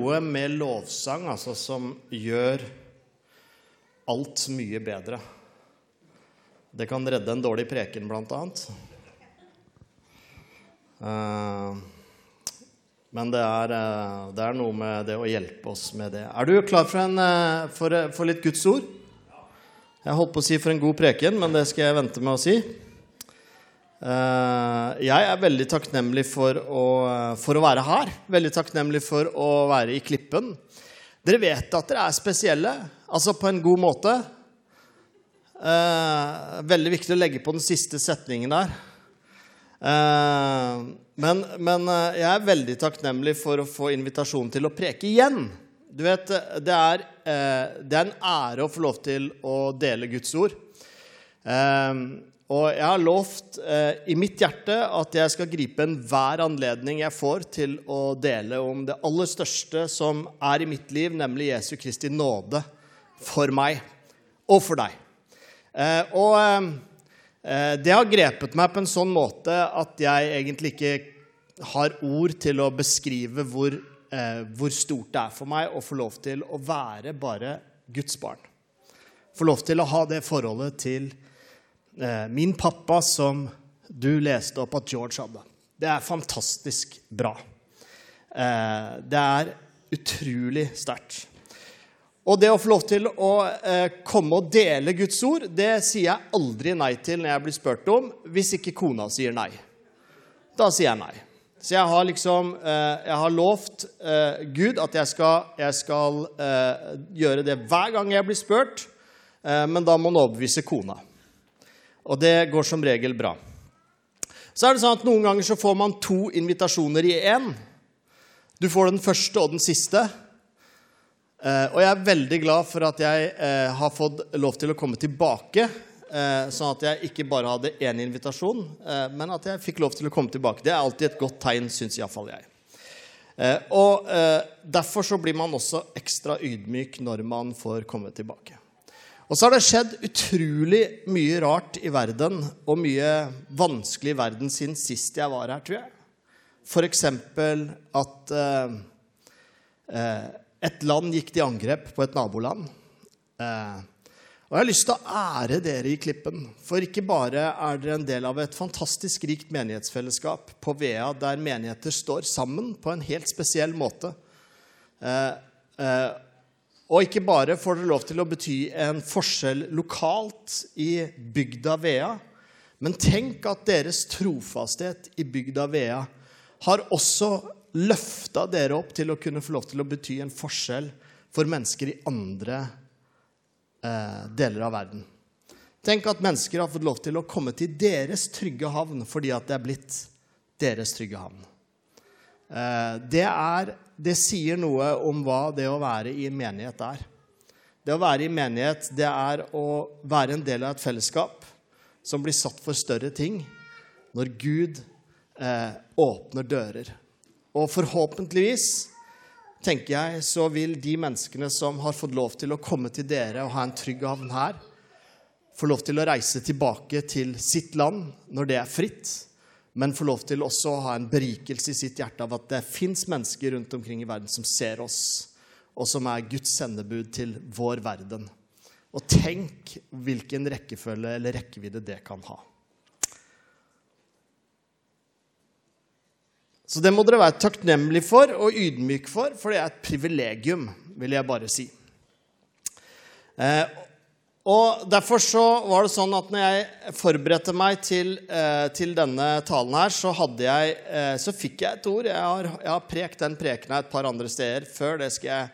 noe med lovsang altså, som gjør alt mye bedre. Det kan redde en dårlig preken, blant annet. Eh, men det er, eh, det er, noe med det å hjelpe oss med det. Er du klar for, en, eh, for, for litt Guds ord? Jeg holdt på å si for en god preken, men det skal jeg vente med å si. Jeg er veldig takknemlig for å, for å være her. Veldig takknemlig for å være i Klippen. Dere vet at dere er spesielle, altså på en god måte. Veldig viktig å legge på den siste setningen der. Eh, men, men, eh, jeg er veldig takknemlig for å få invitasjon til å preke igjen. Du vet, det er, eh, det er en ære å få lov til å dele Guds ord. Og jeg har lovt i mitt hjerte at jeg skal gripe enhver anledning jeg får til å dele om det aller største som er i mitt liv, nemlig Jesu Kristi nåde for meg og for deg. Og Eh, det har grepet meg på en sånn måte at jeg egentlig ikke har ord til å beskrive hvor, eh, hvor stort det er for meg å få lov til å være bare Guds barn. Få lov til å ha det forholdet til eh, min pappa som du leste opp at George hadde. Det er fantastisk bra. det er utrolig sterkt. Og det å få lov til å eh, komme og dele Guds ord, det sier jeg aldri nei til når jeg blir spurt om, hvis ikke kona sier nei. Da sier jeg nei. Så jeg har liksom eh, Jeg har lovt eh, Gud at jeg skal, jeg skal eh, gjøre det hver gang jeg blir spurt, eh, men da må han overbevise kona. Og det går som regel bra. Så er det sånn at Noen ganger så får man to invitasjoner i én. Du får den første og den siste. Uh, og jeg er veldig glad for at jeg uh, har fått lov til å komme tilbake. Uh, sånn at jeg ikke bare hadde én invitasjon, men at jeg fikk lov til å komme tilbake. Det er alltid et godt tegn, syns iallfall jeg. og Derfor så blir man også ekstra ydmyk når man får komme tilbake. Og så har det skjedd utrolig mye rart i verden, og mye vanskelig i verden siden sist jeg var her, tror jeg. F.eks. at et land gikk til angrep på et naboland. Eh, og Jeg har lyst til å ære dere i Klippen. For ikke bare er dere en del av et fantastisk rikt menighetsfellesskap på Vea, der menigheter står sammen på en helt spesiell måte. Eh, eh, og ikke bare får dere lov til å bety en forskjell lokalt i bygda Vea, men tenk at deres trofasthet i bygda Vea har også løfta dere opp til å kunne få lov til å bety en forskjell for mennesker i andre eh, deler av verden. Tenk at mennesker har fått lov til å komme til deres trygge havn fordi at det er blitt deres trygge havn. Eh, det, er, det sier noe om hva det å være i en menighet er. Det å være i menighet, det er å være en del av et fellesskap som blir satt for større ting når Gud eh, åpner dører. Og forhåpentligvis, tenker jeg, så vil de menneskene som har fått lov til å komme til dere og ha en trygg havn her, få lov til å reise tilbake til sitt land når det er fritt, men få lov til også å ha en berikelse i sitt hjerte av at det fins mennesker rundt omkring i verden som ser oss, og som er Guds sendebud til vår verden. Og tenk hvilken rekkefølge eller rekkevidde det kan ha. Så det må dere være takknemlige for og ydmyke for, for det er et privilegium, vil jeg bare si. Eh, og Derfor så var det sånn at når jeg forberedte meg til, eh, til denne talen her, så, jeg, eh, så, fikk jeg et ord. Jeg har, jeg har prekt den prekena et par andre steder før. Det skal jeg,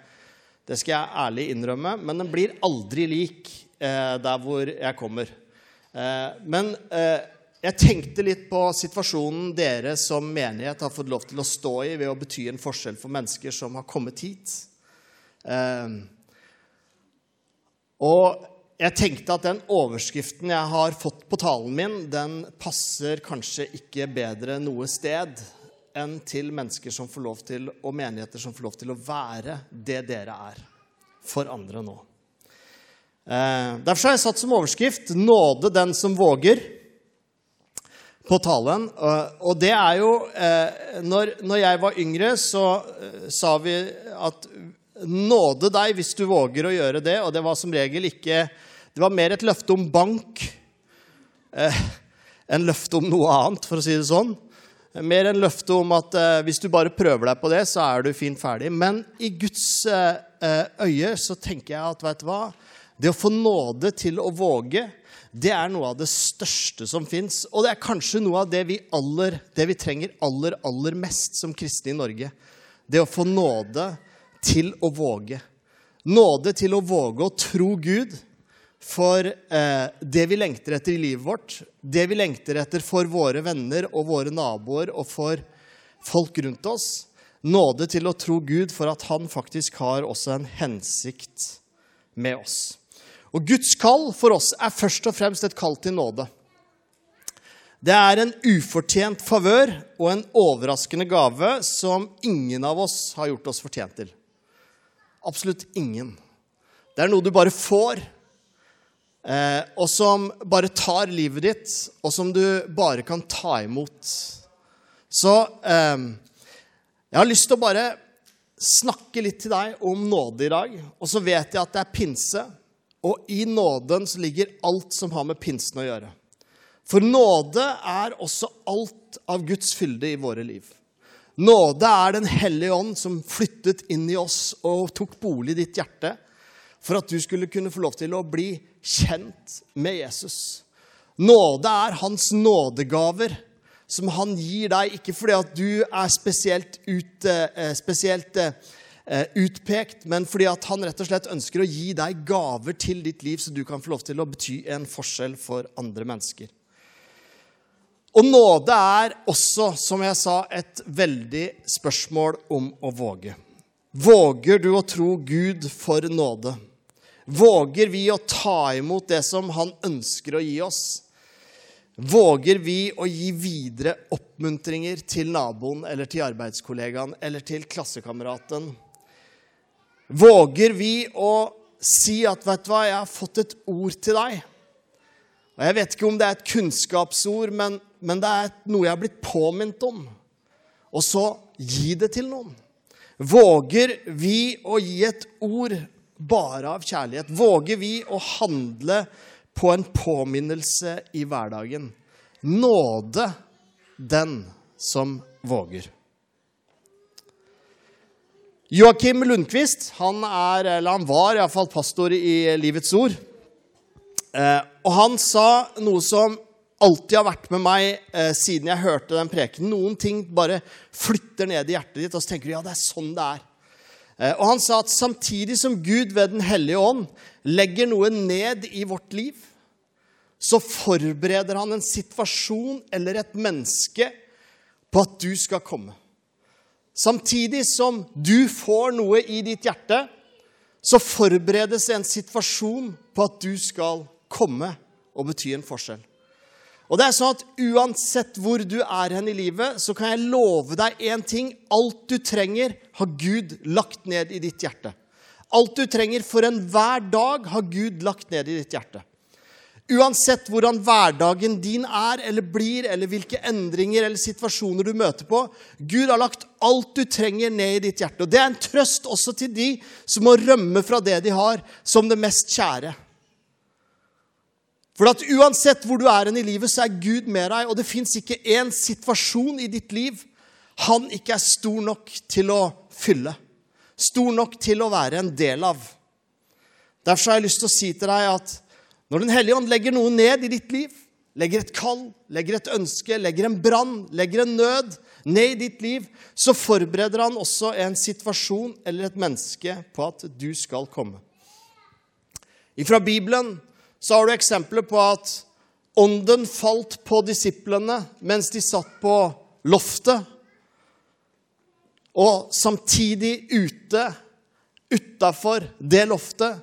det skal jeg ærlig innrømme. Men den blir aldri lik eh, der hvor jeg kommer. Eh, men eh, jeg tenkte litt på situasjonen dere som menighet har fått lov til å stå i ved å bety en forskjell for mennesker som har kommet hit. Eh, og jeg tenkte at den overskriften jeg har fått på talen min, den passer kanskje ikke bedre noe sted enn til mennesker som får lov til, og menigheter som får lov til å være det dere er for andre nå. Eh, derfor har jeg satt som overskrift 'Nåde den som våger'. på talen. Og det er jo Når, når jeg var yngre, så sa vi at nåde deg hvis du våger å gjøre det. Og det var som regel ikke Det var mer et løfte om bank eh, enn løfte om noe annet, for å si det sånn. Mer enn løfte om at eh, hvis du bare prøver deg på det, så er du fint ferdig. Men i Guds eh, øye så tenker jeg at vet du hva? Det å få nåde til å våge, det er noe av det største som fins. Og det er kanskje noe av det vi, aller, det vi trenger aller, aller mest som kristne i Norge. Det å få nåde til å våge. Nåde til å våge å tro Gud for eh, det vi lengter etter i livet vårt, det vi lengter etter for våre venner og våre naboer og for folk rundt oss. Nåde til å tro Gud for at han faktisk har også en hensikt med oss. Og Guds kall for oss er først og fremst et kall til nåde. Det er en ufortjent favør og en overraskende gave som ingen av oss har gjort oss fortjent til. Absolutt ingen. Det er noe du bare får, og som bare tar livet ditt, og som du bare kan ta imot. Så eh, jeg har lyst til å bare snakke litt til deg om nåde i dag. Og så vet jeg at det er pinse, og i nåden så ligger alt som har med pinsen å gjøre. For nåde er også alt av Guds fylde i våre liv. Nåde er Den hellige ånd som flyttet inn i oss og tok bolig i ditt hjerte for at du skulle kunne få lov til å bli kjent med Jesus. Nåde er hans nådegaver som han gir deg, ikke fordi at du er spesielt, ut, eh, spesielt eh, utpekt, men fordi at han rett og slett ønsker å gi deg gaver til ditt liv, så du kan få lov til å bety en forskjell for andre mennesker. Og nåde er også, som jeg sa, et veldig spørsmål om å våge. Våger du å tro Gud for nåde? Våger vi å ta imot det som Han ønsker å gi oss? Våger vi å gi videre oppmuntringer til naboen eller til arbeidskollegaen eller til klassekameraten? Våger vi å si at 'vet du hva, jeg har fått et ord til deg'? Og Jeg vet ikke om det er et kunnskapsord, men men det er noe jeg har blitt påminnet om. Og så gi det til noen. Våger vi å gi et ord bare av kjærlighet? Våger vi å handle på en påminnelse i hverdagen? Nåde den som våger. Joakim Lundqvist han, er, eller han var iallfall pastor i Livets Ord. Eh, og han sa noe som alltid har vært med meg eh, siden jeg hørte den preken. Noen ting bare flytter ned i hjertet ditt, og så tenker du ja, det er sånn det er. Eh, og han sa at samtidig som Gud ved Den hellige ånd legger noe ned i vårt liv, så forbereder han en situasjon eller et menneske på at du skal komme. Samtidig som du får noe i ditt hjerte, så forberedes en situasjon på at du skal komme og bety en forskjell. Og det er sånn at Uansett hvor du er hen i livet, så kan jeg love deg én ting. Alt du trenger, har Gud lagt ned i ditt hjerte. Alt du trenger for enhver dag, har Gud lagt ned i ditt hjerte. Uansett hvordan hverdagen din er eller blir, eller hvilke endringer eller situasjoner du møter på, Gud har lagt alt du trenger, ned i ditt hjerte. Og Det er en trøst også til de som må rømme fra det de har, som det mest kjære. For at uansett hvor du er i livet, så er Gud med deg, og det fins ikke én situasjon i ditt liv han ikke er stor nok til å fylle. Stor nok til å være en del av. Derfor har jeg lyst til å si til deg at når Den hellige ånd legger noe ned i ditt liv, legger et kall, legger et ønske, legger en brann, legger en nød ned i ditt liv, så forbereder han også en situasjon eller et menneske på at du skal komme. Ifra Bibelen så har du eksempler på at ånden falt på disiplene mens de satt på loftet. Og samtidig ute, utafor det loftet,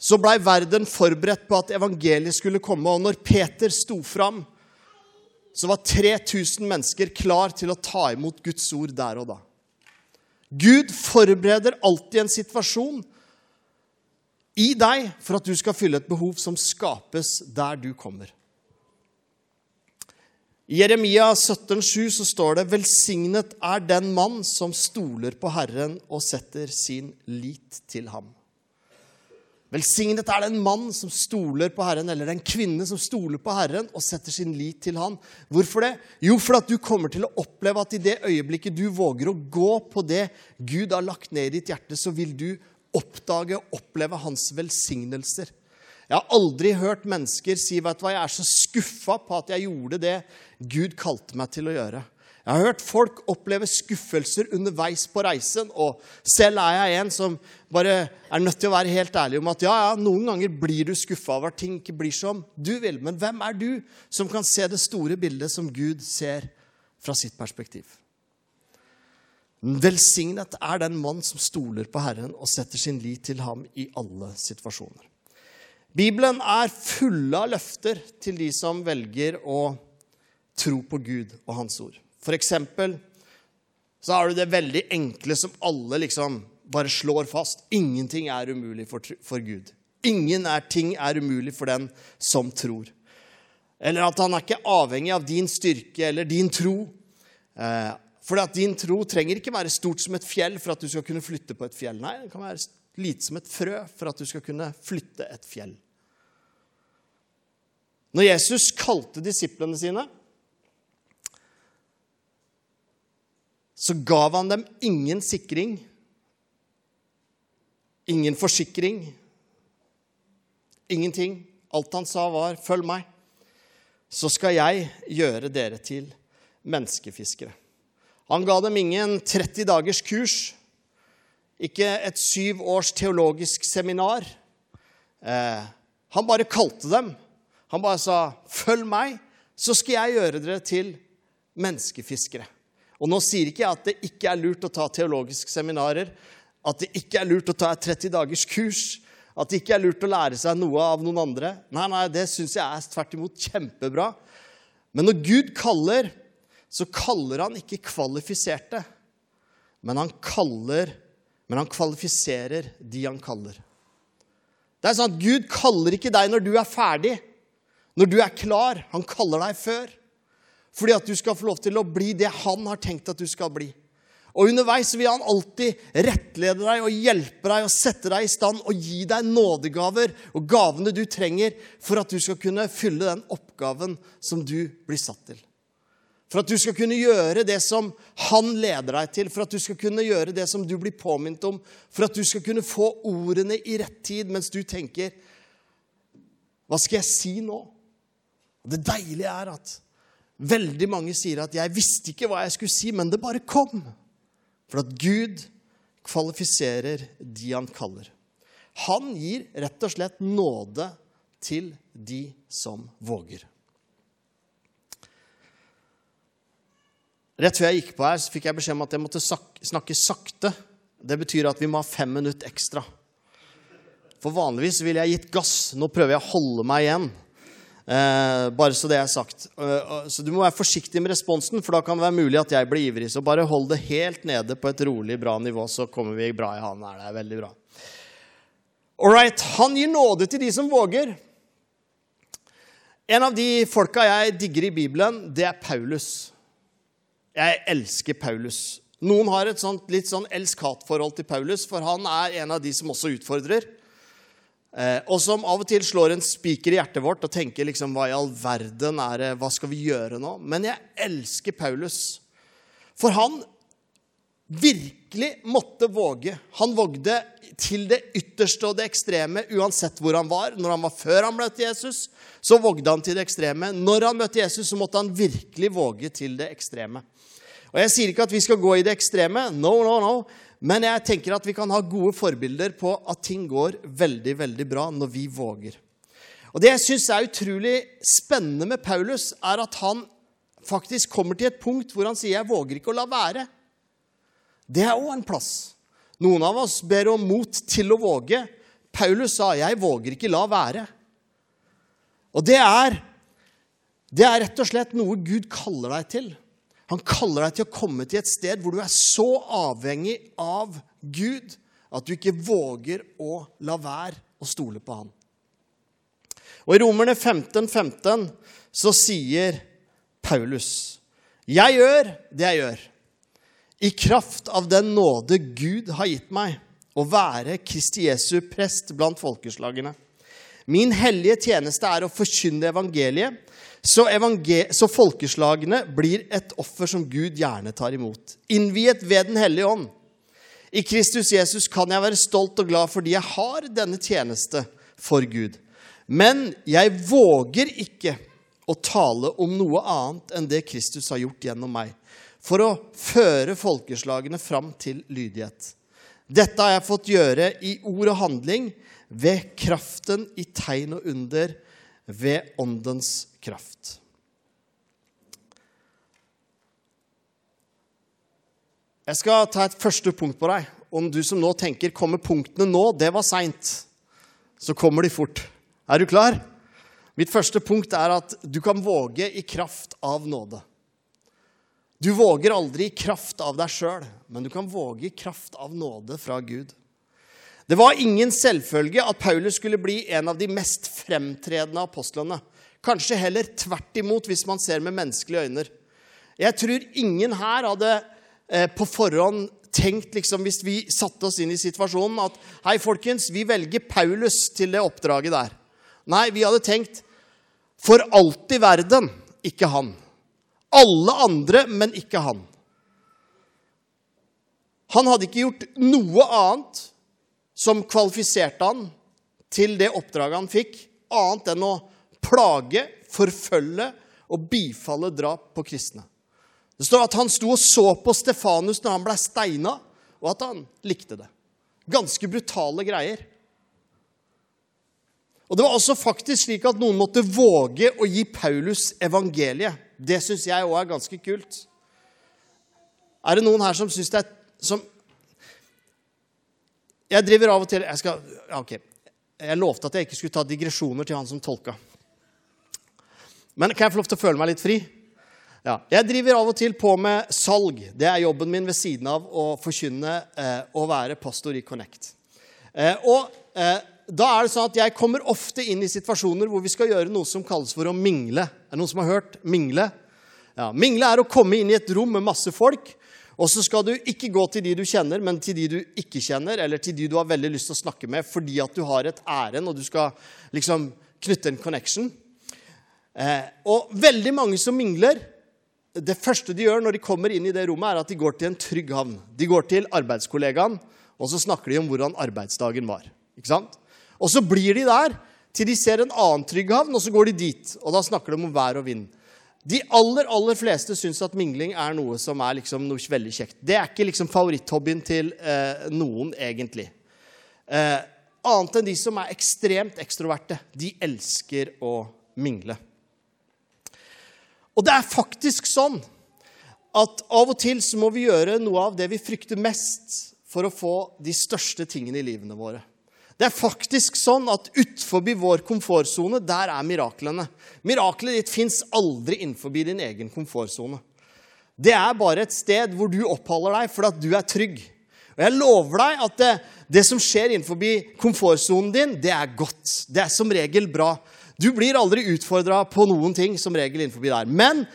så blei verden forberedt på at evangeliet skulle komme. Og når Peter sto fram, så var 3000 mennesker klar til å ta imot Guds ord der og da. Gud forbereder alltid en situasjon i deg for at du skal fylle et behov som skapes der du kommer. I Jeremia 17,7 så står det:" Velsignet er den mann som stoler på Herren og setter sin lit til ham. Velsignet er den mann som stoler på Herren, eller den kvinne som stoler på Herren og setter sin lit til Han. Hvorfor det? Jo, for at du kommer til å oppleve at i det øyeblikket du våger å gå på det Gud har lagt ned i ditt hjerte, så vil du oppdage og oppleve Hans velsignelser. Jeg har aldri hørt mennesker si vet du hva, jeg er så skuffa på at jeg gjorde det Gud kalte meg til å gjøre. Jeg har hørt folk oppleve skuffelser underveis på reisen, og selv er jeg en som bare er nødt til å være helt ærlig om at ja, ja, noen ganger blir du skuffa over at ting ikke blir som du vil. Men hvem er du som kan se det store bildet som Gud ser fra sitt perspektiv? Velsignet er den mann som stoler på Herren og setter sin lit til ham i alle situasjoner. Bibelen er fulle av løfter til de som velger å tro på Gud og Hans ord. For eksempel så har du det veldig enkle som alle liksom bare slår fast. Ingenting er umulig for, for Gud. Ingen er, ting er umulig for den som tror. Eller at han er ikke avhengig av din styrke eller din tro. Eh, for din tro trenger ikke være stort som et fjell for at du skal kunne flytte på et fjell. Nei, det kan være lite som et frø for at du skal kunne flytte et fjell. Når Jesus kalte disiplene sine så gav han dem ingen sikring, ingen forsikring, ingenting. Alt han sa, var 'følg meg', så skal jeg gjøre dere til menneskefiskere. Han ga dem ingen 30 dagers kurs, ikke et syv års teologisk seminar. Eh, han bare kalte dem. Han bare sa, 'Følg meg, så skal jeg gjøre dere til menneskefiskere'. Og nå sier ikke jeg at det ikke er lurt å ta teologiske seminarer, at det ikke er lurt å ta et 30 dagers kurs, at det ikke er lurt å lære seg noe av noen andre. Nei, nei, det syns jeg er tvert imot kjempebra. Men når Gud kaller, så kaller han ikke kvalifiserte, men han kaller men han kvalifiserer de han kaller. Det er sånn at Gud kaller ikke deg når du er ferdig, når du er klar. Han kaller deg før. Fordi at du skal få lov til å bli det han har tenkt at du skal bli. Og underveis vil han alltid rettlede deg og hjelpe deg og sette deg i stand og gi deg nådegaver og gavene du trenger for at du skal kunne fylle den oppgaven som du blir satt til. For at du skal kunne gjøre det som han leder deg til, for at du skal kunne gjøre det som du blir påminnet om, for at du skal kunne få ordene i rett tid mens du tenker Hva skal jeg si nå? Det deilige er at Veldig mange sier at 'jeg visste ikke hva jeg skulle si, men det bare kom'. For at Gud kvalifiserer de han kaller. Han gir rett og slett nåde til de som våger. Rett før jeg gikk på her, så fikk jeg beskjed om at jeg måtte snakke sakte. Det betyr at vi må ha fem minutter ekstra. For vanligvis ville jeg gitt gass. Nå prøver jeg å holde meg igjen. Eh, bare så det er sagt. Uh, så du må være forsiktig med responsen, for da kan det være mulig at jeg blir ivrig. Så bare hold det helt nede på et rolig, bra nivå, så kommer vi bra i havn her. Det er veldig bra. All right. Han gir nåde til de som våger. En av de folka jeg digger i Bibelen, det er Paulus. Jeg elsker Paulus. Noen har et sånt, litt sånn elsk-hat-forhold til Paulus, for han er en av de som også utfordrer. Eh, og som av og til slår en spiker i hjertet vårt og tenker liksom, hva i all verden er det, hva skal vi gjøre nå? Men jeg elsker Paulus. For han virkelig måtte våge. Han vågde til det ytterste og det ekstreme uansett hvor han var. Når han var før han møtte Jesus, så vågde han til det ekstreme. Når han møtte Jesus, så måtte han virkelig våge til det ekstreme. Og Jeg sier ikke at vi skal gå i det ekstreme. No, no, no. Men jeg tenker at vi kan ha gode forbilder på at ting går veldig, veldig bra når vi våger. Og Det jeg syns er utrolig spennende med Paulus, er at han faktisk kommer til et punkt hvor han sier 'jeg våger ikke å la være'. Det er òg en plass. Noen av oss ber om mot til å våge. Paulus sa 'jeg våger ikke la være'. Og det er, det er rett og slett noe Gud kaller deg til. Han kaller deg til å komme til et sted hvor du er så avhengig av Gud at du ikke våger å la være å stole på han. Og I Romerne 15, 15 så sier Paulus. Jeg gjør det jeg gjør, i kraft av den nåde Gud har gitt meg, å være Kristi Jesu prest blant folkeslagene. Min hellige tjeneste er å forkynne evangeliet, så, så folkeslagene blir et offer som Gud gjerne tar imot. Innviet ved Den hellige ånd. I Kristus Jesus kan jeg være stolt og glad fordi jeg har denne tjeneste for Gud. Men jeg våger ikke å tale om noe annet enn det Kristus har gjort gjennom meg, for å føre folkeslagene fram til lydighet. Dette har jeg fått gjøre i ord og handling, ved kraften i tegn og under, ved åndens kraft. Jeg skal ta et første punkt på deg. Om du som nå tenker 'kommer punktene nå', det var seint. Så kommer de fort. Er du klar? Mitt første punkt er at du kan våge i kraft av nåde. Du våger aldri i kraft av deg sjøl, men du kan våge i kraft av nåde fra Gud. Det var ingen selvfølge at Paulus skulle bli en av de mest fremtredende apostlene. Kanskje heller tvert imot, hvis man ser med menneskelige øyne. Jeg tror ingen her hadde eh, på forhånd tenkt, liksom, hvis vi satte oss inn i situasjonen, at hei, folkens, vi velger Paulus til det oppdraget der. Nei, vi hadde tenkt for alt i verden, ikke han. Alle andre, men ikke han. Han hadde ikke gjort noe annet som kvalifiserte han til det oppdraget han fikk, annet enn å plage, forfølge og bifalle drap på kristne. Det står at han sto og så på Stefanus når han ble steina, og at han likte det. Ganske brutale greier. Og Det var også faktisk slik at noen måtte våge å gi Paulus evangeliet. Det syns jeg òg er ganske kult. Er det noen her som syns det er som Jeg driver av og til Jeg skal okay. Jeg lovte at jeg ikke skulle ta digresjoner til han som tolka. Men kan jeg få lov til å føle meg litt fri? Ja. Jeg driver av og til på med salg. Det er jobben min ved siden av å forkynne eh, være pastor i Connect. Eh, og eh, da er det sånn at jeg kommer ofte inn i situasjoner hvor vi skal gjøre noe som kalles for å mingle. Er det noen som har hørt mingle? Ja, Mingle er å komme inn i et rom med masse folk, og så skal du ikke gå til de du kjenner, men til de du ikke kjenner, eller til de du har veldig lyst til å snakke med fordi at du har et ærend, og du skal liksom knytte en connection. Eh, og veldig mange som mingler, det første de gjør når de kommer inn i det rommet, er at de går til en trygg havn. De går til arbeidskollegaen, og så snakker de om hvordan arbeidsdagen var. Ikke sant? Og så blir de der til de ser en annen trygg havn, og så går de dit. Og da snakker de om vær og vind. De aller aller fleste syns at mingling er noe som er liksom noe veldig kjekt. Det er ikke liksom favoritthobbyen til eh, noen, egentlig. Eh, annet enn de som er ekstremt ekstroverte. De elsker å mingle. Og det er faktisk sånn at av og til så må vi gjøre noe av det vi frykter mest for å få de største tingene i livene våre. Det er faktisk sånn at utenfor vår komfortsone, der er miraklene. Miraklet ditt fins aldri innenfor din egen komfortsone. Det er bare et sted hvor du oppholder deg fordi at du er trygg. Og jeg lover deg at det, det som skjer innenfor komfortsonen din, det er godt. Det er som regel bra. Du blir aldri utfordra på noen ting, som regel innenfor der. Men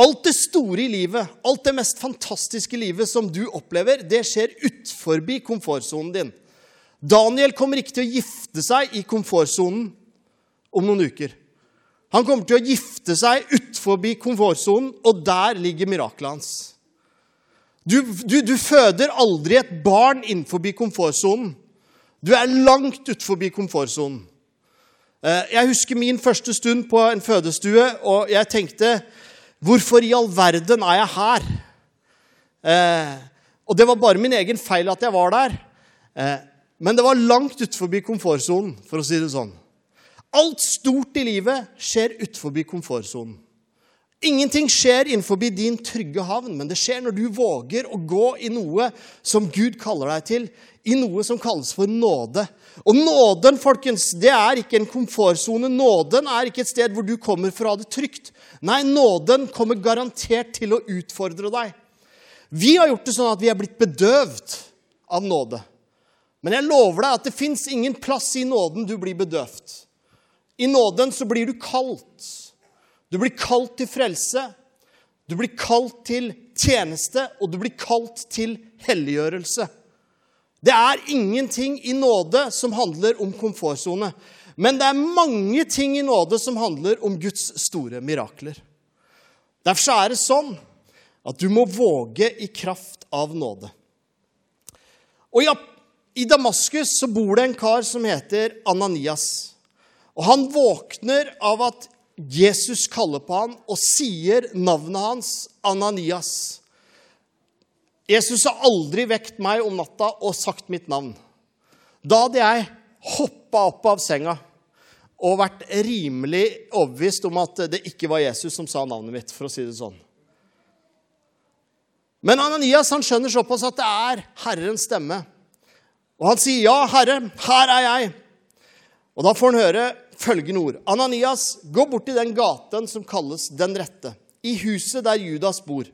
alt det store i livet, alt det mest fantastiske livet som du opplever, det skjer utfor komfortsonen din. Daniel kommer ikke til å gifte seg i komfortsonen om noen uker. Han kommer til å gifte seg utfor komfortsonen, og der ligger miraklet hans. Du, du, du, føder aldri et barn innenfor komfortsonen. Du er langt utfor komfortsonen. Eh, jeg husker min første stund på en fødestue, og jeg tenkte Hvorfor i all verden er jeg her? Eh, og det var bare min egen feil at jeg var der. Eh, men det var langt utenfor komfortsonen, for å si det sånn. Alt stort i livet skjer utenfor komfortsonen. Ingenting skjer innenfor din trygge havn, men det skjer når du våger å gå i noe som Gud kaller deg til, i noe som kalles for nåde. Og nåden, folkens, det er ikke en komfortsone. Nåden er ikke et sted hvor du kommer for å ha det trygt. Nei, nåden kommer garantert til å utfordre deg. Vi har gjort det sånn at vi er blitt bedøvd av nåde. Men jeg lover deg at det fins ingen plass i nåden du blir bedøvd. I nåden så blir du kalt. Du blir kalt til frelse. Du blir kalt til tjeneste, og du blir kalt til helliggjørelse. Det er ingenting i nåde som handler om komfortsone. Men det er mange ting i nåde som handler om Guds store mirakler. Derfor er det sånn at du må våge i kraft av nåde. Og i Damaskus så bor det en kar som heter Ananias. Og han våkner av at Jesus kaller på han og sier navnet hans, Ananias. Jesus har aldri vekt meg om natta og sagt mitt navn. Da hadde jeg hoppa opp av senga og vært rimelig overbevist om at det ikke var Jesus som sa navnet mitt, for å si det sånn. Men Ananias han skjønner såpass at det er Herrens stemme. Og han sier, 'Ja, Herre, her er jeg.' Og da får han høre følgende ord. Ananias, gå bort til den gaten som kalles Den rette, i huset der Judas bor.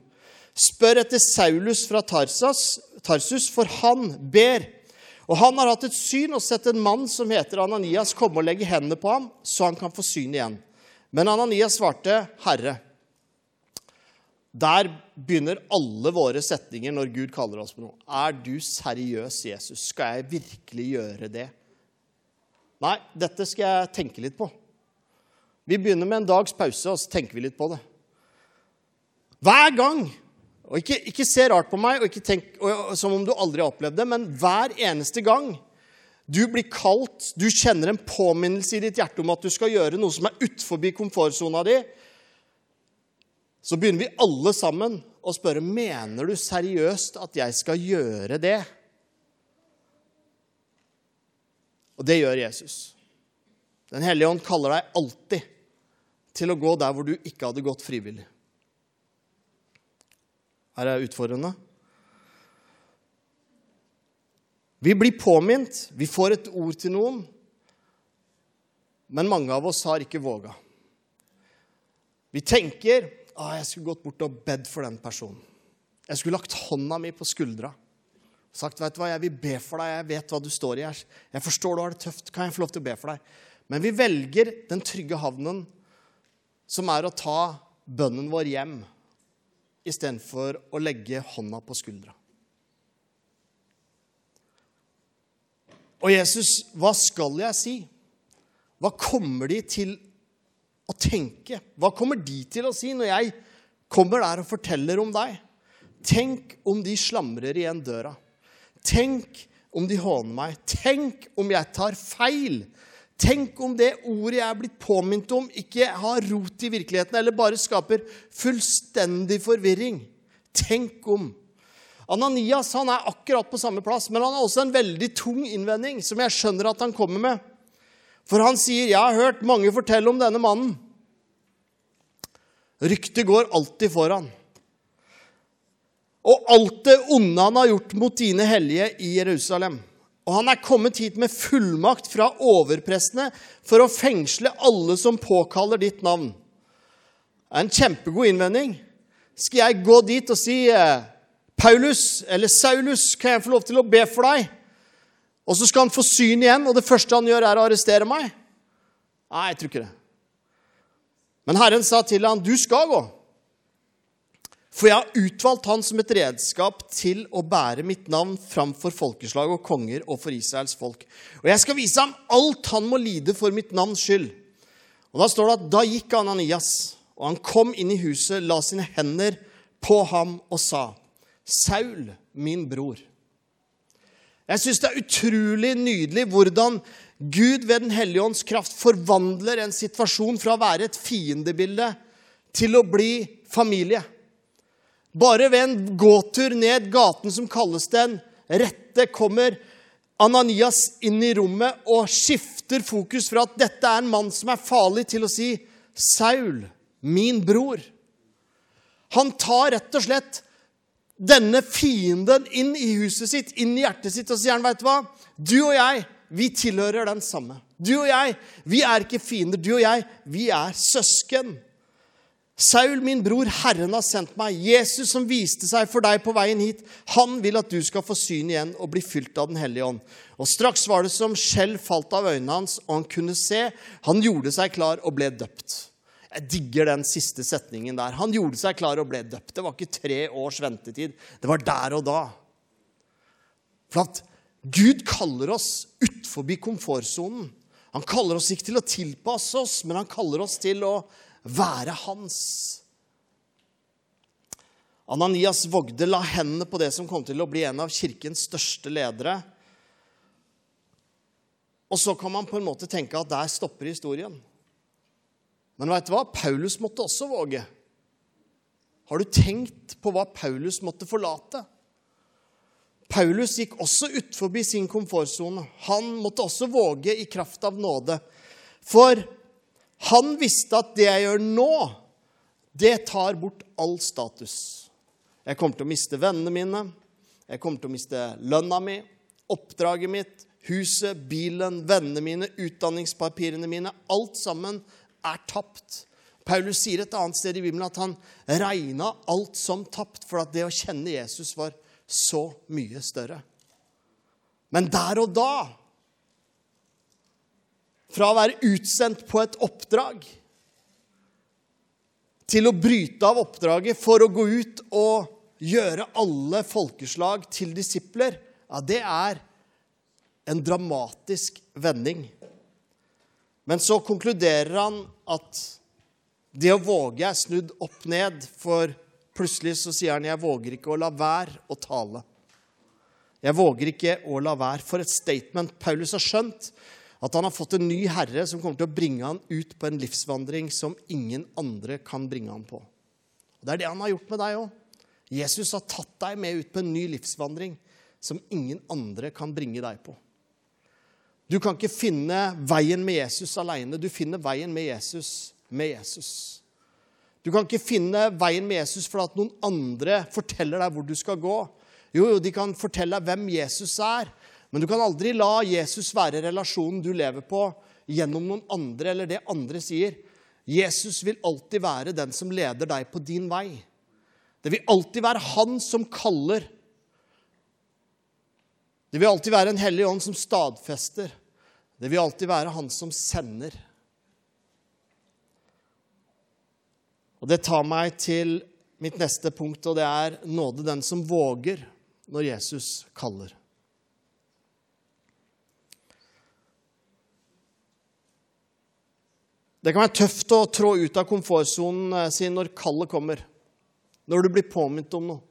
Spør etter Saulus fra Tarsas, Tarsus, for han ber. Og han har hatt et syn og sett en mann som heter Ananias, komme og legge hendene på ham, så han kan få syn igjen. Men Ananias svarte, 'Herre'. Der begynner alle våre setninger når Gud kaller oss på noe. Er du seriøs, Jesus? Skal jeg virkelig gjøre det? Nei, dette skal jeg tenke litt på. Vi begynner med en dags pause, og så tenker vi litt på det. Hver gang og ikke, ikke se rart på meg og ikke tenk og, som om du aldri har opplevd det, men hver eneste gang du blir kalt, du kjenner en påminnelse i ditt hjerte om at du skal gjøre noe som er utenfor komfortsona di, så begynner vi alle sammen å spørre mener du seriøst at jeg skal gjøre det. Og det gjør Jesus. Den hellige ånd kaller deg alltid til å gå der hvor du ikke hadde gått frivillig. Her Er det utfordrende? Vi blir påminnet, vi får et ord til noen, men mange av oss har ikke våga. Vi tenker ah, jeg skulle gått bort og bedt for den personen. Jeg skulle lagt hånda mi på skuldra sagt vet du hva, jeg vil be for deg, jeg vet hva du står i. Jeg forstår du har det tøft, kan jeg få lov til å be for deg? Men vi velger den trygge havnen, som er å ta bønnen vår hjem istedenfor å legge hånda på skuldra. Og Jesus, hva skal jeg si? Hva kommer de til å tenke? Hva kommer de til å si når jeg kommer der og forteller om deg? Tenk om de slamrer igjen døra. Tenk om de håner meg. Tenk om jeg tar feil. Tenk om det ordet jeg er blitt påminnet om, ikke har rot i virkeligheten, eller bare skaper fullstendig forvirring. Tenk om. Ananias han er akkurat på samme plass, men han har også en veldig tung innvending, som jeg skjønner at han kommer med. For han sier, 'Jeg har hørt mange fortelle om denne mannen'. Ryktet går alltid foran. Og alt det onde han har gjort mot dine hellige i Jerusalem. Og han er kommet hit med fullmakt fra overprestene for å fengsle alle som påkaller ditt navn. Det er en kjempegod innvending. Skal jeg gå dit og si eh, Paulus eller Saulus, kan jeg få lov til å be for deg? Og så skal han få syn igjen, og det første han gjør, er å arrestere meg? Nei, jeg tror ikke det. Men Herren sa til ham, du skal gå. For jeg har utvalgt han som et redskap til å bære mitt navn framfor folkeslag og konger og for Israels folk. Og jeg skal vise ham alt han må lide for mitt navns skyld. Og Da står det at da gikk Ananias, og han kom inn i huset, la sine hender på ham og sa, Saul, min bror. Jeg syns det er utrolig nydelig hvordan Gud ved Den hellige ånds kraft forvandler en situasjon fra å være et fiendebilde til å bli familie. Bare ved en gåtur ned gaten som kalles Den rette, kommer Ananias inn i rommet og skifter fokus fra at dette er en mann som er farlig, til å si Saul, min bror. Han tar rett og slett denne fienden inn i huset sitt, inn i hjertet sitt, og sier han, vet du hva? Du og jeg, vi tilhører den samme. Du og jeg, vi er ikke fiender. Du og jeg, vi er søsken. Saul, min bror, Herren har sendt meg. Jesus som viste seg for deg på veien hit. Han vil at du skal få syn igjen og bli fylt av Den hellige ånd. Og straks var det som skjell falt av øynene hans, og han kunne se. Han gjorde seg klar og ble døpt. Jeg digger den siste setningen der. Han gjorde seg klar og ble døpt. Det var ikke tre års ventetid. Det var der og da. For at Gud kaller oss utforbi komfortsonen. Han kaller oss ikke til å tilpasse oss, men han kaller oss til å være hans. Ananias Vogde la hendene på det som kom til å bli en av kirkens største ledere. Og så kan man på en måte tenke at der stopper historien. Men vet du hva? Paulus måtte også våge. Har du tenkt på hva Paulus måtte forlate? Paulus gikk også utforbi sin komfortsone. Han måtte også våge i kraft av nåde. For han visste at det jeg gjør nå, det tar bort all status. Jeg kommer til å miste vennene mine, jeg kommer til å miste lønna mi, oppdraget mitt, huset, bilen, vennene mine, utdanningspapirene mine. Alt sammen er tapt. Paulus sier et annet sted i Bibelen at han regna alt som tapt, for at det å kjenne Jesus var så mye større. Men der og da, fra å være utsendt på et oppdrag til å bryte av oppdraget for å gå ut og gjøre alle folkeslag til disipler, ja, det er en dramatisk vending. Men så konkluderer han at det å våge er snudd opp ned, for plutselig så sier han 'jeg våger ikke å la være å tale'. Jeg våger ikke å la være. For et statement. Paulus har skjønt at han har fått en ny herre som kommer til å bringe han ut på en livsvandring som ingen andre kan bringe han på. Og Det er det han har gjort med deg òg. Jesus har tatt deg med ut på en ny livsvandring som ingen andre kan bringe deg på. Du kan ikke finne veien med Jesus alene. Du finner veien med Jesus med Jesus. Du kan ikke finne veien med Jesus fordi at noen andre forteller deg hvor du skal gå. Jo, de kan fortelle deg hvem Jesus er, men du kan aldri la Jesus være relasjonen du lever på, gjennom noen andre eller det andre sier. Jesus vil alltid være den som leder deg på din vei. Det vil alltid være han som kaller. Det vil alltid være en hellig ånd som stadfester. Det vil alltid være han som sender. Og Det tar meg til mitt neste punkt, og det er nåde den som våger når Jesus kaller. Det kan være tøft å trå ut av komfortsonen eh, sin når kallet kommer. Når du blir påminnet om noe.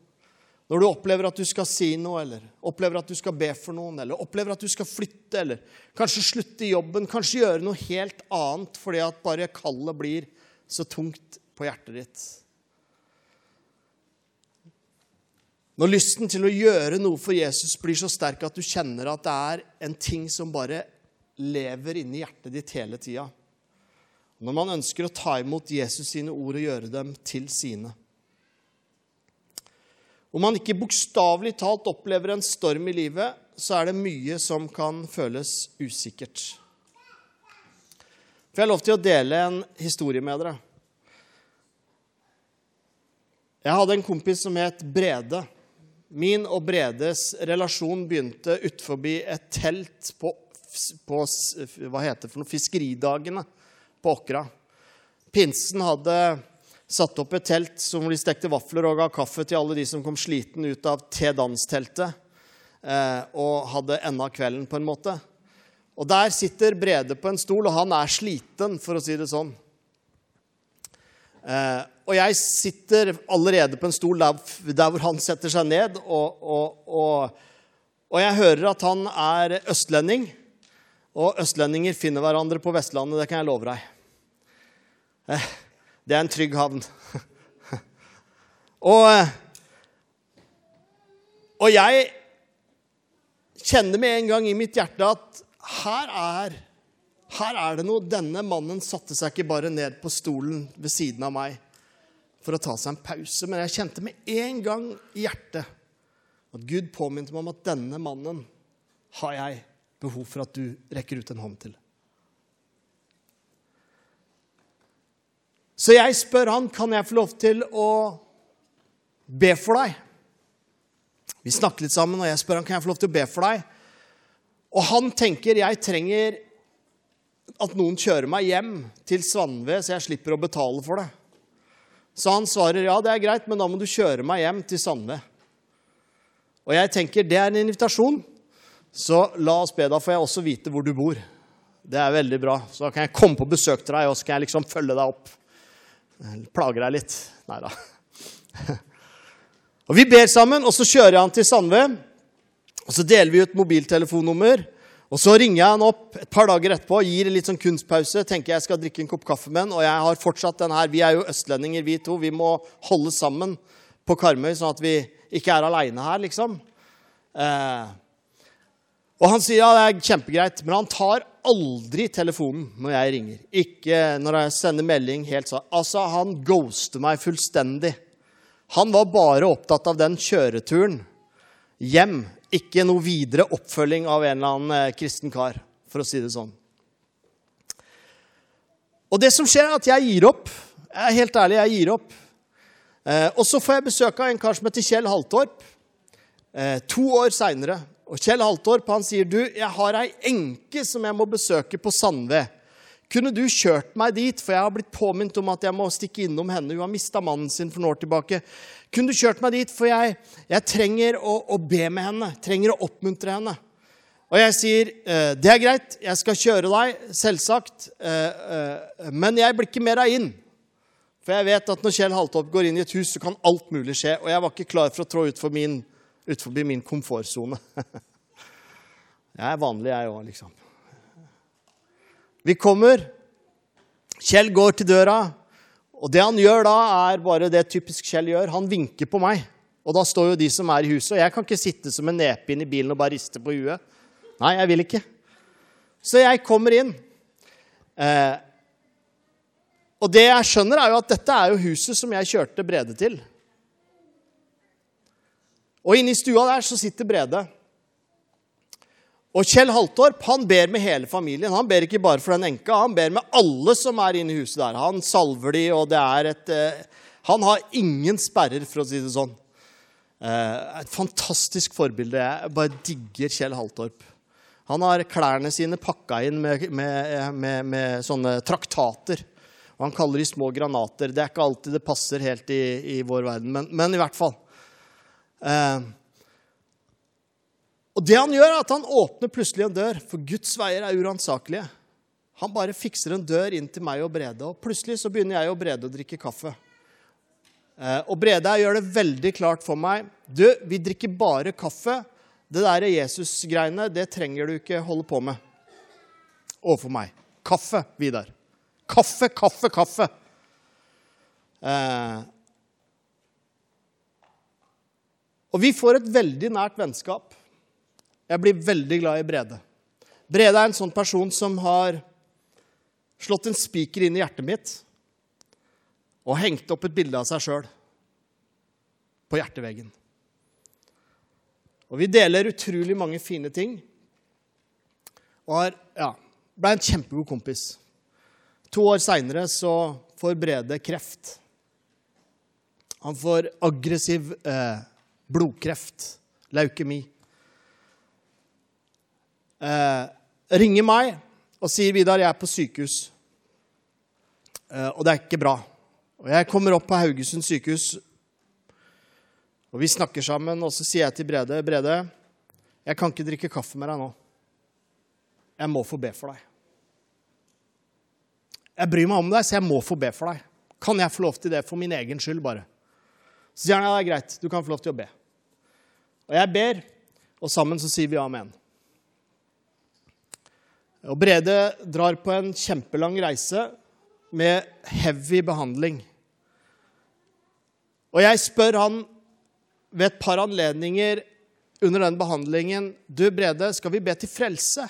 Når du opplever at du skal si noe, eller opplever at du skal be for noen, eller opplever at du skal flytte, eller kanskje slutte i jobben, kanskje gjøre noe helt annet fordi at bare kallet blir så tungt på hjertet ditt. Når lysten til å gjøre noe for Jesus blir så sterk at du kjenner at det er en ting som bare lever inni hjertet ditt hele tida. Når man ønsker å ta imot Jesus sine ord og gjøre dem til sine. Om man ikke bokstavelig talt opplever en storm i livet, så er det mye som kan føles usikkert. For jeg har lov til å dele en historie med dere. Jeg hadde en kompis som het Brede. Min og Bredes relasjon begynte utforbi et telt på, på hva heter det for noe, fiskeridagene på Åkra. Pinsen hadde satt opp et telt som de stekte vafler og ga kaffe til alle de som kom sliten ut av T-dans-teltet, og hadde enda kvelden, på en måte. Og der sitter Brede på en stol, og han er sliten, for å si det sånn. Eh, og jeg sitter allerede på en stol der, der hvor han setter seg ned, og, og, og, og, jeg hører at han er østlending. Og østlendinger finner hverandre på Vestlandet, det kan jeg love deg. Eh, det er en trygg havn. og, og jeg kjenner med en gang i mitt hjerte at her er, her er det noe. Denne mannen satte seg ikke bare ned på stolen ved siden av meg for å ta seg en pause, men jeg kjente med en gang i hjertet at Gud påminte meg om at denne mannen har jeg behov for at du rekker ut en hånd til. Så jeg spør han kan jeg få lov til å be for deg. Vi snakker litt sammen, og jeg spør han kan jeg få lov til å be for deg. Og han tenker jeg trenger at noen kjører meg hjem til Svanve, så jeg slipper å betale for det. Så han svarer ja, det er greit, men da må du kjøre meg hjem til Sandve. Og jeg tenker det er en invitasjon, så la oss be. Da får jeg også vite hvor du bor. Det er veldig bra. Så da kan jeg komme på besøk til deg og så kan jeg liksom følge deg opp. Plager deg litt. Nei da. Og Vi ber sammen, og så kjører jeg han til Sandve. Og Så deler vi ut mobiltelefonnummer. Og Så ringer jeg han opp et par dager etterpå, gir litt sånn kunstpause. tenker jeg skal drikke en kopp kaffe med han, Og jeg har fortsatt den her. Vi er jo østlendinger, vi to. Vi må holde sammen på Karmøy, sånn at vi ikke er aleine her, liksom. Eh, og han sier ja, det er kjempegreit, men han tar aldri telefonen når jeg ringer. Ikke når jeg sender melding. helt sånn. Altså, Han ghoster meg fullstendig. Han var bare opptatt av den kjøreturen hjem. Ikke noe videre oppfølging av en eller annen eh, kristen kar, for å si det sånn. Og det som skjer, er at jeg gir opp. Jeg er helt ærlig, jeg gir opp. Eh, og så får jeg besøk av en kar som heter Kjell Haltorp. Eh, to år seinere. Og Kjell Haltorp han sier du, jeg har ei enke som jeg må besøke på Sandve. Kunne du kjørt meg dit, for jeg har blitt påminnet om at jeg må stikke innom henne. Hun har mista mannen sin for noen år tilbake. Kunne du kjørt meg dit, for jeg, jeg trenger å, å, be med henne. Trenger å oppmuntre henne. Og jeg sier eh, det er greit, jeg skal kjøre deg, selvsagt. Eh, eh, men jeg blir ikke med deg inn. For jeg vet at når Kjell Haltorp går inn i et hus, så kan alt mulig skje. Og jeg var ikke klar for å trå utfor min utenfor min komfortsone. jeg er vanlig, jeg òg, liksom. Vi kommer. Kjell går til døra, og det han gjør da, er bare det typisk Kjell gjør. Han vinker på meg. Og da står jo de som er i huset, og jeg kan ikke sitte som en nepe inn i bilen og bare riste på huet. Nei, jeg vil ikke. Så jeg kommer inn. Eh, og det jeg skjønner, er jo at dette er jo huset som jeg kjørte Brede til. Og inne i stua der så sitter Brede. Og Kjell Haltorp han ber med hele familien. Han ber ikke bare for den enka, han ber med alle som er inne i huset der. Han salver de, og det er et eh, Han har ingen sperrer, for å si det sånn. Eh, et fantastisk forbilde. Jeg bare digger Kjell Haltorp. Han har klærne sine pakka inn med, med, med, med sånne traktater. Og han kaller de små granater. Det er ikke alltid det passer helt i, i vår verden, men, men i hvert fall. Eh, og det han gjør, er at han åpner plutselig en dør, for Guds veier er uransakelige. Han bare fikser en dør inn til meg og Brede, og plutselig så begynner jeg og Brede å drikke kaffe. Eh, og Brede gjør det veldig klart for meg. Du, vi drikker bare kaffe. Det der Jesus-greiene, det trenger du ikke holde på med overfor meg. Kaffe, Vidar. Kaffe, kaffe, kaffe. Eh, Og vi får et veldig nært vennskap. Jeg blir veldig glad i Brede. Brede er en sånn person som har slått en spiker inn i hjertet mitt og hengt opp et bilde av seg sjøl på hjerteveggen. Og vi deler utrolig mange fine ting. Og har, ja, ble en kjempegod kompis. To år seinere så får Brede kreft. Han får aggressiv eh, blodkreft, leukemi. Eh, ringer meg og sier 'Vidar, jeg er på sykehus', eh, og det er ikke bra. Og Jeg kommer opp på Haugesund sykehus, og vi snakker sammen. Og så sier jeg til Brede 'Brede, jeg kan ikke drikke kaffe med deg nå. Jeg må få be for deg.' Jeg bryr meg om deg, så jeg må få be for deg. Kan jeg få lov til det for min egen skyld, bare? Så sier han ja, det er greit, du kan få lov til å be. Og jeg ber, og sammen så sier vi amen. Og Brede drar på en kjempelang reise med heavy behandling. Og jeg spør han ved et par anledninger under den behandlingen Du, Brede, skal vi be til frelse?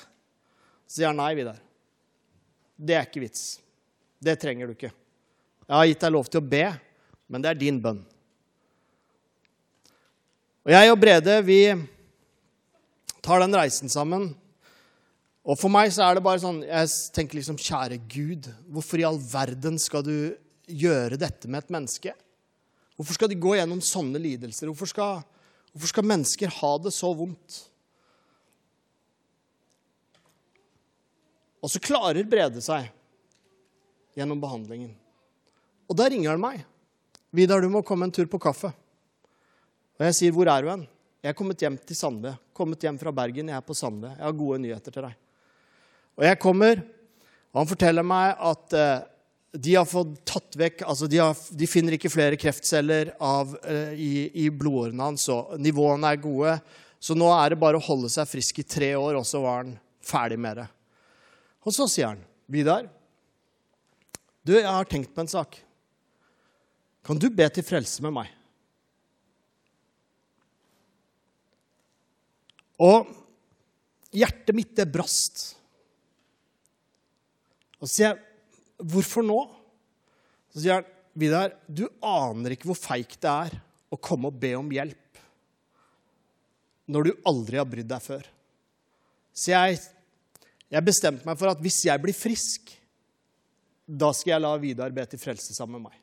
Så sier han nei, Vidar. Det er ikke vits. Det trenger du ikke. Jeg har gitt deg lov til å be, men det er din bønn. Og jeg og Brede, vi tar den reisen sammen. Og for meg så er det bare sånn Jeg tenker liksom Kjære Gud, hvorfor i all verden skal du gjøre dette med et menneske? Hvorfor skal de gå gjennom sånne lidelser? Hvorfor skal, hvorfor skal mennesker ha det så vondt? Og så klarer Brede seg gjennom behandlingen. Og da ringer han meg. 'Vidar, du må komme en tur på kaffe.' Og jeg sier, 'Hvor er du hen?' 'Jeg er kommet hjem til Sande. Kommet hjem fra Bergen. Jeg er på Sande. Jeg har gode nyheter til deg.' Og jeg kommer, og han forteller meg at eh, de har fått tatt vekk altså de, har, de finner ikke flere kreftceller av, eh, i, i blodårene hans, og nivåene er gode. Så nå er det bare å holde seg frisk i tre år, og så var han ferdig med det. Og så sier han, 'Vidar, du, jeg har tenkt på en sak. Kan du be til frelse med meg?' Og hjertet mitt, det brast. Og så sier jeg, 'Hvorfor nå?' Så sier han, 'Vidar, du aner ikke hvor feigt det er å komme og be om hjelp når du aldri har brydd deg før.' Så jeg, jeg bestemte meg for at hvis jeg blir frisk, da skal jeg la Vidar be til frelse sammen med meg.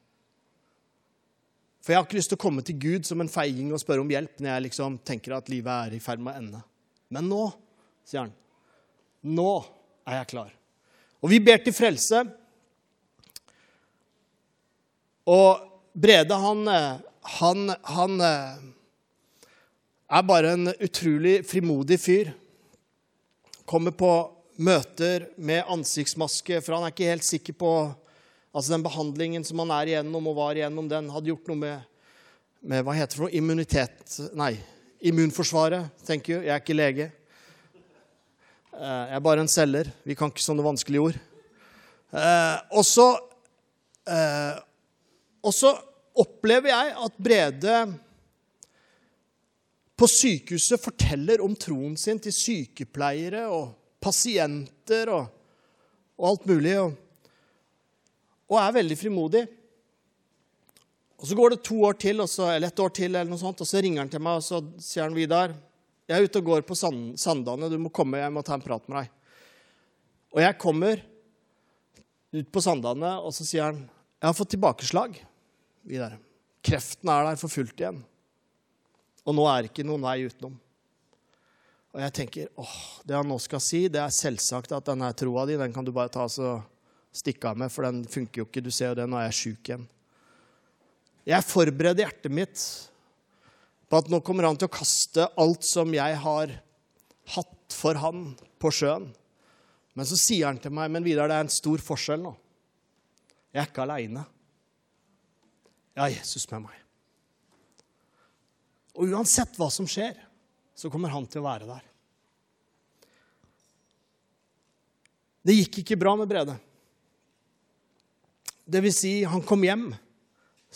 For jeg har ikke lyst til å komme til Gud som en feiging og spørre om hjelp når jeg liksom tenker at livet er i ferd med å ende. Men nå, sier han, nå er jeg klar. Og vi ber til frelse. Og Brede, han, han, han er bare en utrolig frimodig fyr. Kommer på møter med ansiktsmaske, for han er ikke helt sikker på Altså den behandlingen som han er igjennom og var igjennom, den hadde gjort noe med, med hva heter det for noe, immunitet Nei, immunforsvaret. tenker jeg. Jeg er ikke lege. Eh, jeg er bare en selger. Vi kan ikke sånne vanskelige ord. Eh, og så eh, Og så opplever jeg at Brede på sykehuset forteller om troen sin til sykepleiere og pasienter og, og alt mulig. Og, og er veldig frimodig. Og Så går det to år til, så, eller et år til, eller noe sånt, og så ringer han til meg og så sier han, Vidar, jeg er ute og går på sand, Sandane. Du må komme, jeg må ta en prat med deg. Og jeg kommer ut på Sandane, og så sier han jeg har fått tilbakeslag. Vidar. Kreften er der for fullt igjen. Og nå er det ikke noen vei utenom. Og jeg tenker åh, det han nå skal si, det er selvsagt at denne troa di den kan du bare ta og stikke av med, for den funker jo ikke. Du ser jo det, nå er jeg sjuk igjen. Jeg forbereder hjertet mitt på at nå kommer han til å kaste alt som jeg har hatt for han, på sjøen. Men så sier han til meg, men Vidar, det er en stor forskjell nå. Jeg er ikke aleine. Jeg har Jesus med meg. Og uansett hva som skjer, så kommer han til å være der. Det gikk ikke bra med Brede. Det vil si, han kom hjem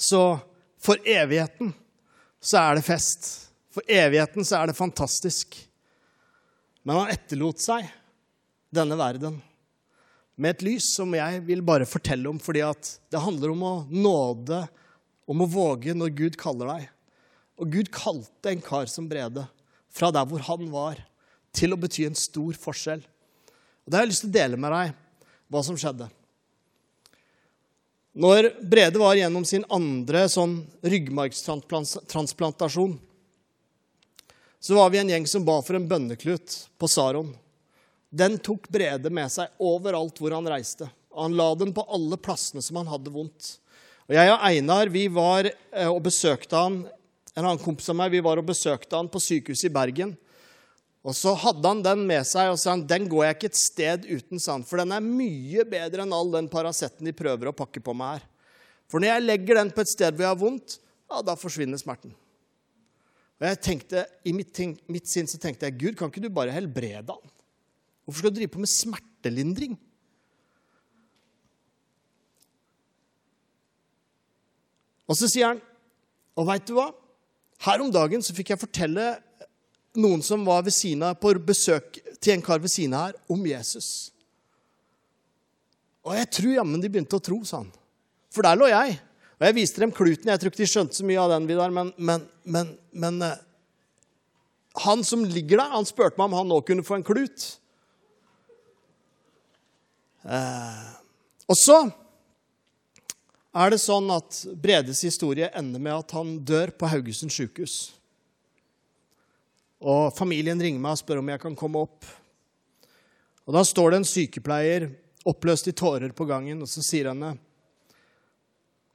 så for evigheten så er det fest. For evigheten så er det fantastisk. Men han etterlot seg denne verden med et lys som jeg vil bare fortelle om, fordi at det handler om å nåde, om å våge når Gud kaller deg. Og Gud kalte en kar som Brede fra der hvor han var, til å bety en stor forskjell. Og Da har jeg lyst til å dele med deg hva som skjedde. Når Brede var gjennom sin andre sånn ryggmargstransplantasjon, så var vi en gjeng som ba for en bønneklut på Saron. Den tok Brede med seg overalt hvor han reiste. Han la den på alle plassene som han hadde vondt. Og Jeg og Einar vi var eh, og besøkte han, en annen kompis av meg, vi var og besøkte han på sykehuset i Bergen. Og så hadde han den med seg og sa han, den går jeg ikke et sted uten, sa for den er mye bedre enn all den Paraceten de prøver å pakke på meg her. For når jeg legger den på et sted hvor jeg har vondt, ja, da forsvinner smerten. Og jeg tenkte, I mitt, mitt sinn så tenkte jeg Gud, kan ikke du bare helbrede han? Hvorfor skal du drive på med smertelindring? Og så sier han, og veit du hva? Her om dagen så fikk jeg fortelle noen som var ved siden på besøk til en kar ved siden her, om Jesus. Og jeg tror jammen de begynte å tro, sa han. For der lå jeg. Og jeg viste dem kluten. Jeg tror ikke de skjønte så mye av den, Vidar, men, men, men, men uh, han som ligger der, han spurte meg om han nå kunne få en klut. Eh, og så er det sånn at Bredes historie ender med at han dør på Haugesund sjukehus. Og familien ringer meg og spør om jeg kan komme opp. Og Da står det en sykepleier oppløst i tårer på gangen, og så sier henne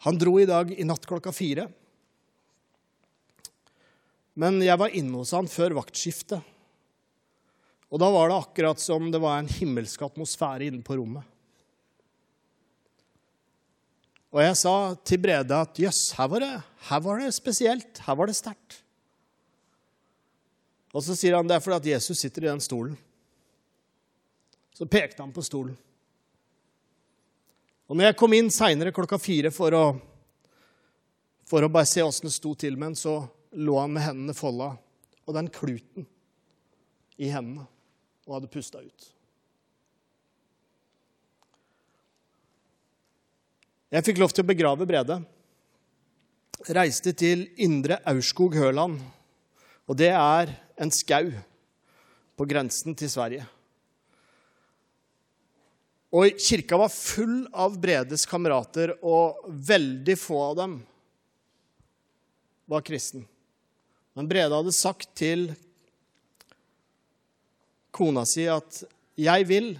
Han dro i dag i natt klokka fire. Men jeg var inne hos han før vaktskiftet. Og da var det akkurat som det var en himmelsk atmosfære inne på rommet. Og jeg sa til Brede at jøss, her, her, var det spesielt. Her var det sterkt. Og så sier han det er fordi at Jesus sitter i den stolen. Så pekte han på stolen. Og når jeg kom inn seinere klokka fire for å, for å bare se åssen det sto til med han, så lå han med hendene folda og den kluten i hendene og hadde pusta ut. Jeg fikk lov til å begrave Brede. Reiste til Indre Aurskog-Høland. Og det er en skau på grensen til Sverige. Og kirka var full av Bredes kamerater, og veldig få av dem var kristen. Men Brede hadde sagt til kona si at 'jeg vil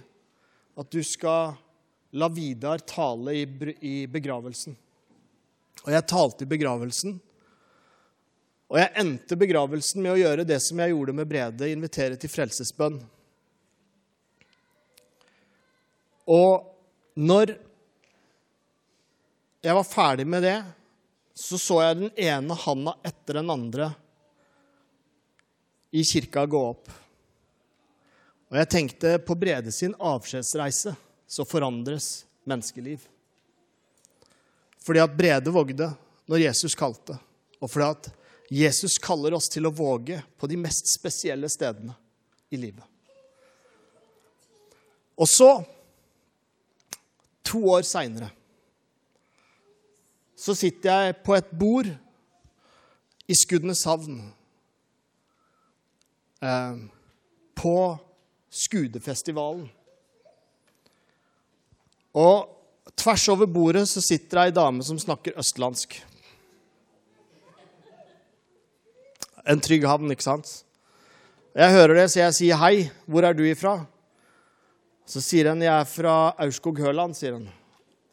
at du skal la Vidar tale i begravelsen'. Og jeg talte i begravelsen. Og jeg endte begravelsen med å gjøre det som jeg gjorde med Brede, invitere til frelsesbønn. Og når jeg var ferdig med det, så så jeg den ene handa etter den andre i kirka gå opp. Og jeg tenkte på Brede sin avskjedsreise så forandres menneskeliv. Fordi at Brede vågde når Jesus kalte, og fordi at Jesus kaller oss til å våge på de mest spesielle stedene i livet. Og så To år seinere så sitter jeg på et bord i Skudeneshavn. Eh, på Skudefestivalen. Og tvers over bordet så sitter ei dame som snakker østlandsk. En trygg havn, ikke sant? Jeg hører det, så jeg sier hei. Hvor er du ifra? Så sier han jeg er fra Aurskog-Høland. sier han.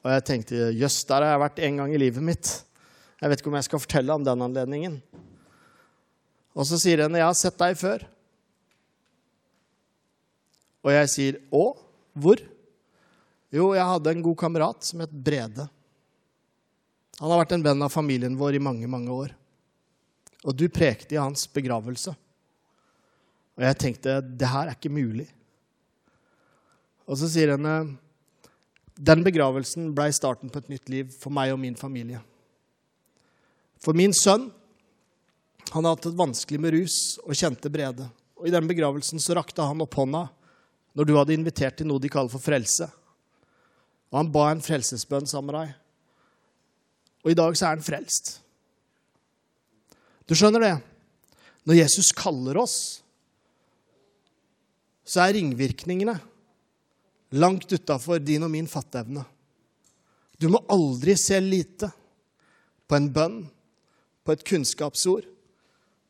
Og jeg tenkte jøss, der har jeg vært en gang i livet mitt. Jeg vet ikke om jeg skal fortelle om den anledningen. Og så sier han jeg har sett deg før. Og jeg sier å? Hvor? Jo, jeg hadde en god kamerat som het Brede. Han har vært en venn av familien vår i mange, mange år. Og du prekte i hans begravelse. Og jeg tenkte det her er ikke mulig. Og så sier henne den begravelsen ble starten på et nytt liv for meg og min familie. For min sønn han hadde hatt det vanskelig med rus og kjente Brede. Og I den begravelsen så rakte han opp hånda når du hadde invitert til noe de kaller for frelse. Og han ba en frelsesbønn sammen med deg. Og i dag så er han frelst. Du skjønner det? Når Jesus kaller oss, så er ringvirkningene langt utafor din og min fatteevne. Du må aldri se lite på en bønn, på et kunnskapsord,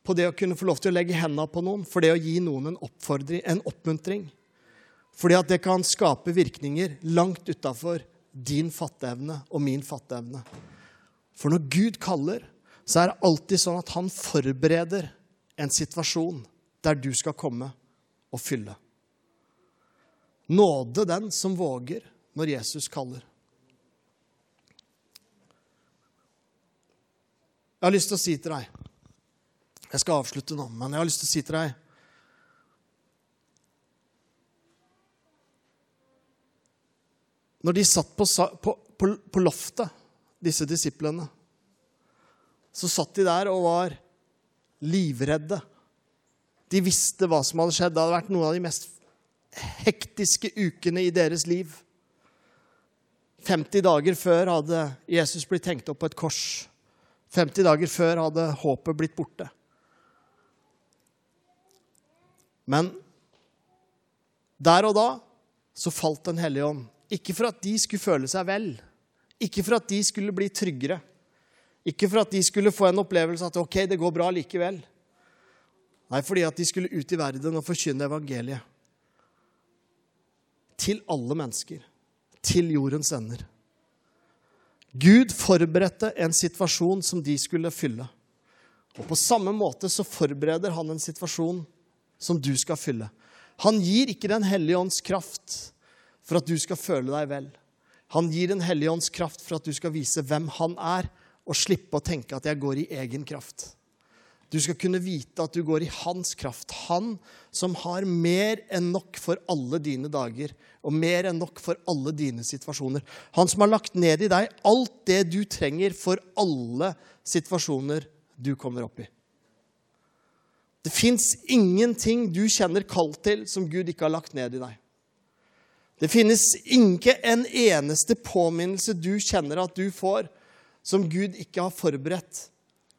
på det å kunne få lov til å legge hendene på noen, for det å gi noen en, en oppmuntring. Fordi at det kan skape virkninger langt utafor din fatteevne og min fatteevne. For når Gud kaller, så er det alltid sånn at han forbereder en situasjon der du skal komme og fylle. Nåde den som våger når Jesus kaller. Jeg har lyst til å si til deg Jeg skal avslutte nå, men jeg har lyst til å si til deg Når de satt på, på, på, loftet, disse disiplene, så satt de der og var livredde. De visste hva som hadde skjedd. Det hadde vært noen av de mest hektiske ukene i deres liv. 50 dager før hadde Jesus blitt hengt opp på et kors. 50 dager før hadde håpet blitt borte. Men der og da så falt Den hellige ånd. Ikke for at de skulle føle seg vel, ikke for at de skulle bli tryggere, ikke for at de skulle få en opplevelse at ok, det går bra likevel. Nei, fordi at de skulle ut i verden og forkynne evangeliet. til alle mennesker. Til jordens ender. Gud forberedte en situasjon som de skulle fylle. Og på samme måte så forbereder han en situasjon som du skal fylle. Han gir ikke Den hellige ånds kraft for at du skal føle deg vel. Han gir Den hellige ånds kraft for at du skal vise hvem han er, og slippe å tenke at jeg går i egen kraft. Du skal kunne vite at du går i hans kraft. Han som har mer enn nok for alle dine dager og mer enn nok for alle dine situasjoner. Han som har lagt ned i deg alt det du trenger for alle situasjoner du kommer opp i. Det fins ingenting du kjenner kall til, som Gud ikke har lagt ned i deg. Det finnes ikke en eneste påminnelse du kjenner at du får, som Gud ikke har forberedt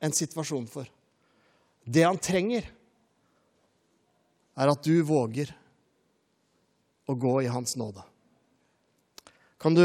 en situasjon for. Det han trenger, er at du våger å gå i hans nåde. Kan du